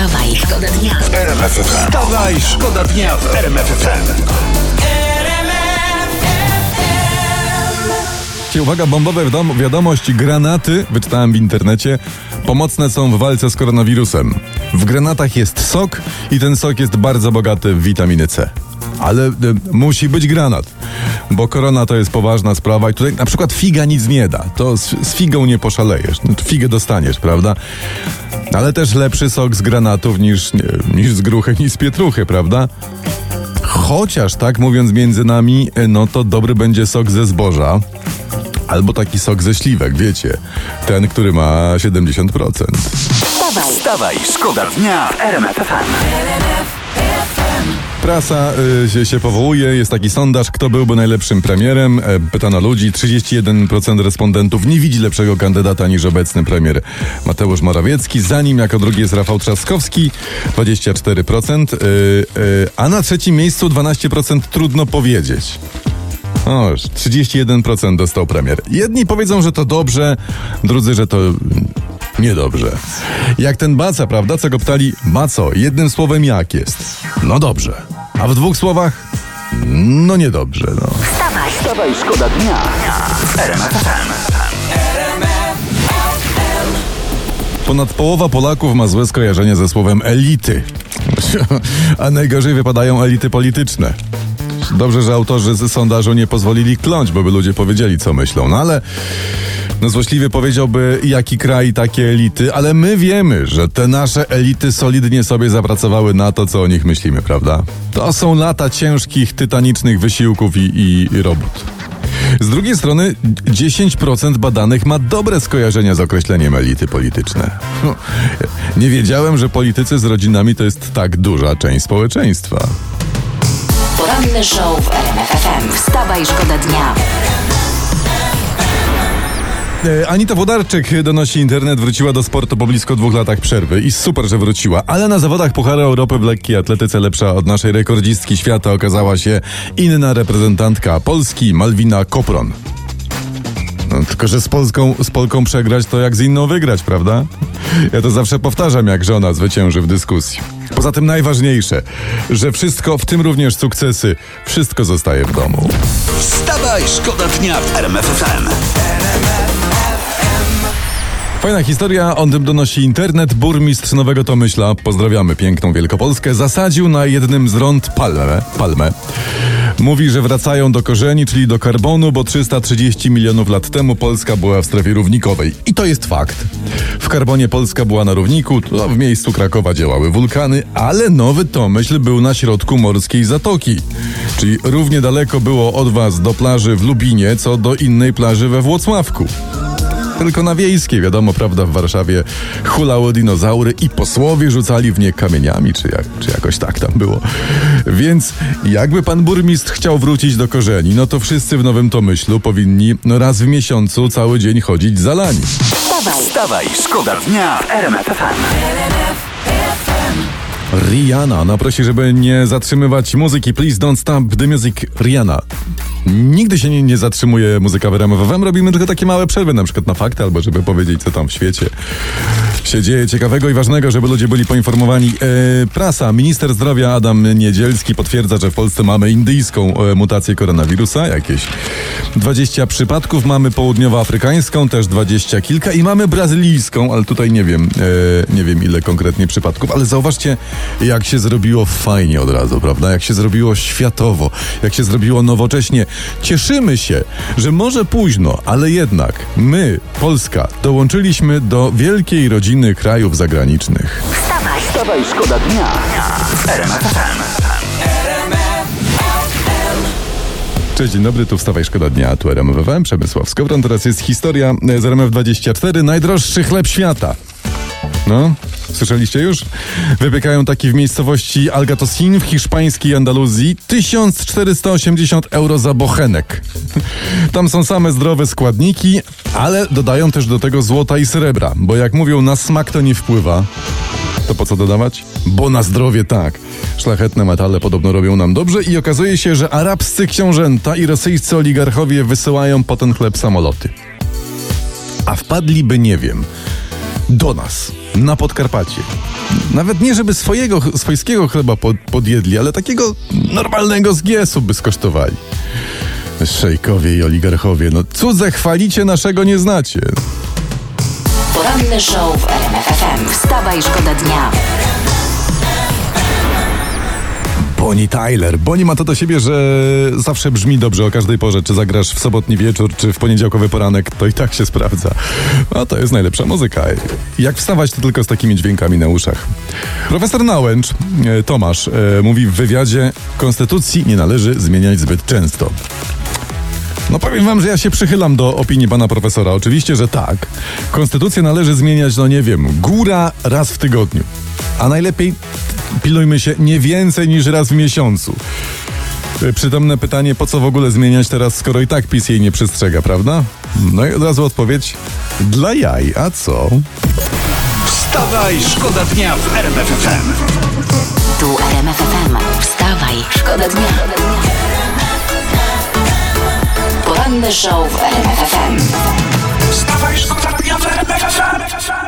Wstawaj, szkoda dnia. Wstawaj, szkoda dnia w RMF FM. Uwaga, bombowe wiadom- wiadomość, granaty, wyczytałem w internecie, pomocne są w walce z koronawirusem. W granatach jest sok i ten sok jest bardzo bogaty w witaminę C. Ale y, musi być granat, bo korona to jest poważna sprawa i tutaj na przykład figa nic nie da. To z, z figą nie poszalejesz, no, figę dostaniesz, prawda? Ale też lepszy sok z granatów niż, niż z gruchy, niż z pietruchy, prawda? Chociaż tak mówiąc między nami, y, no to dobry będzie sok ze zboża. Albo taki sok ze śliwek, wiecie. Ten, który ma 70%. Wstawaj, Wstawaj, szkoda dnia w RMF. Prasa y, się, powołuje, jest taki sondaż, kto byłby najlepszym premierem. E, pytano ludzi, 31% respondentów nie widzi lepszego kandydata niż obecny premier Mateusz Morawiecki. Za nim jako drugi jest Rafał Trzaskowski, 24%. Y, y, a na trzecim miejscu 12% trudno powiedzieć. Oż, 31% dostał premier. Jedni powiedzą, że to dobrze, drudzy, że to niedobrze. Jak ten Baca, prawda, co go pytali, Baco, jednym słowem jak jest? No dobrze. A w dwóch słowach? No niedobrze, no. wstawaj, Wstawaj, szkoda dnia. Ponad połowa Polaków ma złe skojarzenie ze słowem elity. A najgorzej wypadają elity polityczne. Dobrze, że autorzy z sondażu nie pozwolili kląć, bo by ludzie powiedzieli, co myślą. No ale no złośliwie powiedziałby, jaki kraj, takie elity, ale my wiemy, że te nasze elity solidnie sobie zapracowały na to, co o nich myślimy, prawda? To są lata ciężkich, tytanicznych wysiłków i, i, i robót. Z drugiej strony 10% badanych ma dobre skojarzenia z określeniem elity polityczne. No, Nie wiedziałem, że politycy z rodzinami to jest tak duża część społeczeństwa. Poranny show w RMF FM. Wstawaj, szkoda dnia. E, Anita Włodarczyk donosi internet, wróciła do sportu po blisko dwóch latach przerwy i super, że wróciła, ale na zawodach Pucharu Europy w lekkiej atletyce lepsza od naszej rekordzistki świata okazała się inna reprezentantka Polski, Malwina Kopron. No, tylko, że z Polską, z Polką przegrać to jak z inną wygrać, prawda? Ja to zawsze powtarzam, jak żona zwycięży w dyskusji. Poza tym najważniejsze, że wszystko, w tym również sukcesy, wszystko zostaje w domu. Wstawaj, szkoda dnia w RMF FM. Fajna historia, o tym donosi internet. Burmistrz Nowego Tomyśla, pozdrawiamy piękną Wielkopolskę, zasadził na jednym z rąd palmę. palmę. Mówi, że wracają do korzeni, czyli do karbonu, bo 330 milionów lat temu Polska była w strefie równikowej. I to jest fakt. W karbonie Polska była na równiku, to w miejscu Krakowa działały wulkany, ale Nowy Tomyśl był na środku morskiej zatoki. Czyli równie daleko było od was do plaży w Lubinie, co do innej plaży we Włocławku tylko na wiejskie, wiadomo, prawda, w Warszawie hulały dinozaury i posłowie rzucali w nie kamieniami, czy, jak, czy jakoś tak tam było. Więc jakby pan burmistrz chciał wrócić do korzeni, no to wszyscy w Nowym Tomyślu powinni no raz w miesiącu cały dzień chodzić zalani. Wstawaj, Wstawaj, szkoda dnia w RMF FM. Rihanna, no prosi, żeby nie zatrzymywać muzyki. Please don't stop the music. Rihanna. Nigdy się nie, nie zatrzymuje muzyka w RMF FM. Robimy tylko takie małe przerwy, na przykład na fakty, albo żeby powiedzieć, co tam w świecie się dzieje ciekawego i ważnego, żeby ludzie byli poinformowani. E, prasa. Minister zdrowia Adam Niedzielski potwierdza, że w Polsce mamy indyjską e, mutację koronawirusa. Jakieś 20 przypadków. Mamy południowoafrykańską, też 20 kilka i mamy brazylijską, ale tutaj nie wiem, e, nie wiem ile konkretnie przypadków, ale zauważcie, jak się zrobiło fajnie od razu, prawda? Jak się zrobiło światowo, jak się zrobiło nowocześnie. Cieszymy się, że może późno, ale jednak my, Polska, dołączyliśmy do wielkiej rodziny krajów zagranicznych. wstawaj, Wstawaj, szkoda dnia. Cześć, dzień dobry, tu wstawaj Szkoda Dnia, tu RMWWM, Przemysław Skowron. Teraz jest historia z RMF24, najdroższy chleb świata. No, słyszeliście już? Wypiekają taki w miejscowości Algatosin w hiszpańskiej Andaluzji 1480 euro za bochenek. Tam są same zdrowe składniki, ale dodają też do tego złota i srebra, bo jak mówią, na smak to nie wpływa. To po co dodawać? Bo na zdrowie tak. Szlachetne metale podobno robią nam dobrze i okazuje się, że arabscy książęta i rosyjscy oligarchowie wysyłają po ten chleb samoloty. A wpadliby, nie wiem, do nas. Na Podkarpacie. Nawet nie, żeby swojego, swojskiego chleba pod, podjedli, ale takiego normalnego z giesu by skosztowali. Szejkowie i oligarchowie, no cudze chwalicie, naszego nie znacie. Poranny show w RMFFM. Wstawa i szkoda dnia. Bonnie Tyler. Bonnie ma to do siebie, że zawsze brzmi dobrze o każdej porze. Czy zagrasz w sobotni wieczór, czy w poniedziałkowy poranek, to i tak się sprawdza. A to jest najlepsza muzyka. Jak wstawać, to tylko z takimi dźwiękami na uszach. Profesor Nałęcz, e, Tomasz, e, mówi w wywiadzie, konstytucji nie należy zmieniać zbyt często. No powiem wam, że ja się przychylam do opinii pana profesora. Oczywiście, że tak. Konstytucję należy zmieniać, no nie wiem, góra raz w tygodniu. A najlepiej pilnujmy się nie więcej niż raz w miesiącu. Y, Przytomne pytanie, po co w ogóle zmieniać teraz, skoro i tak PiS jej nie przestrzega, prawda? No i od razu odpowiedź, dla jaj, a co? Wstawaj, szkoda dnia w RMF FM. Tu RMFFM. Show w RMFFM. Wstawaj, szkoda, w RMFFM.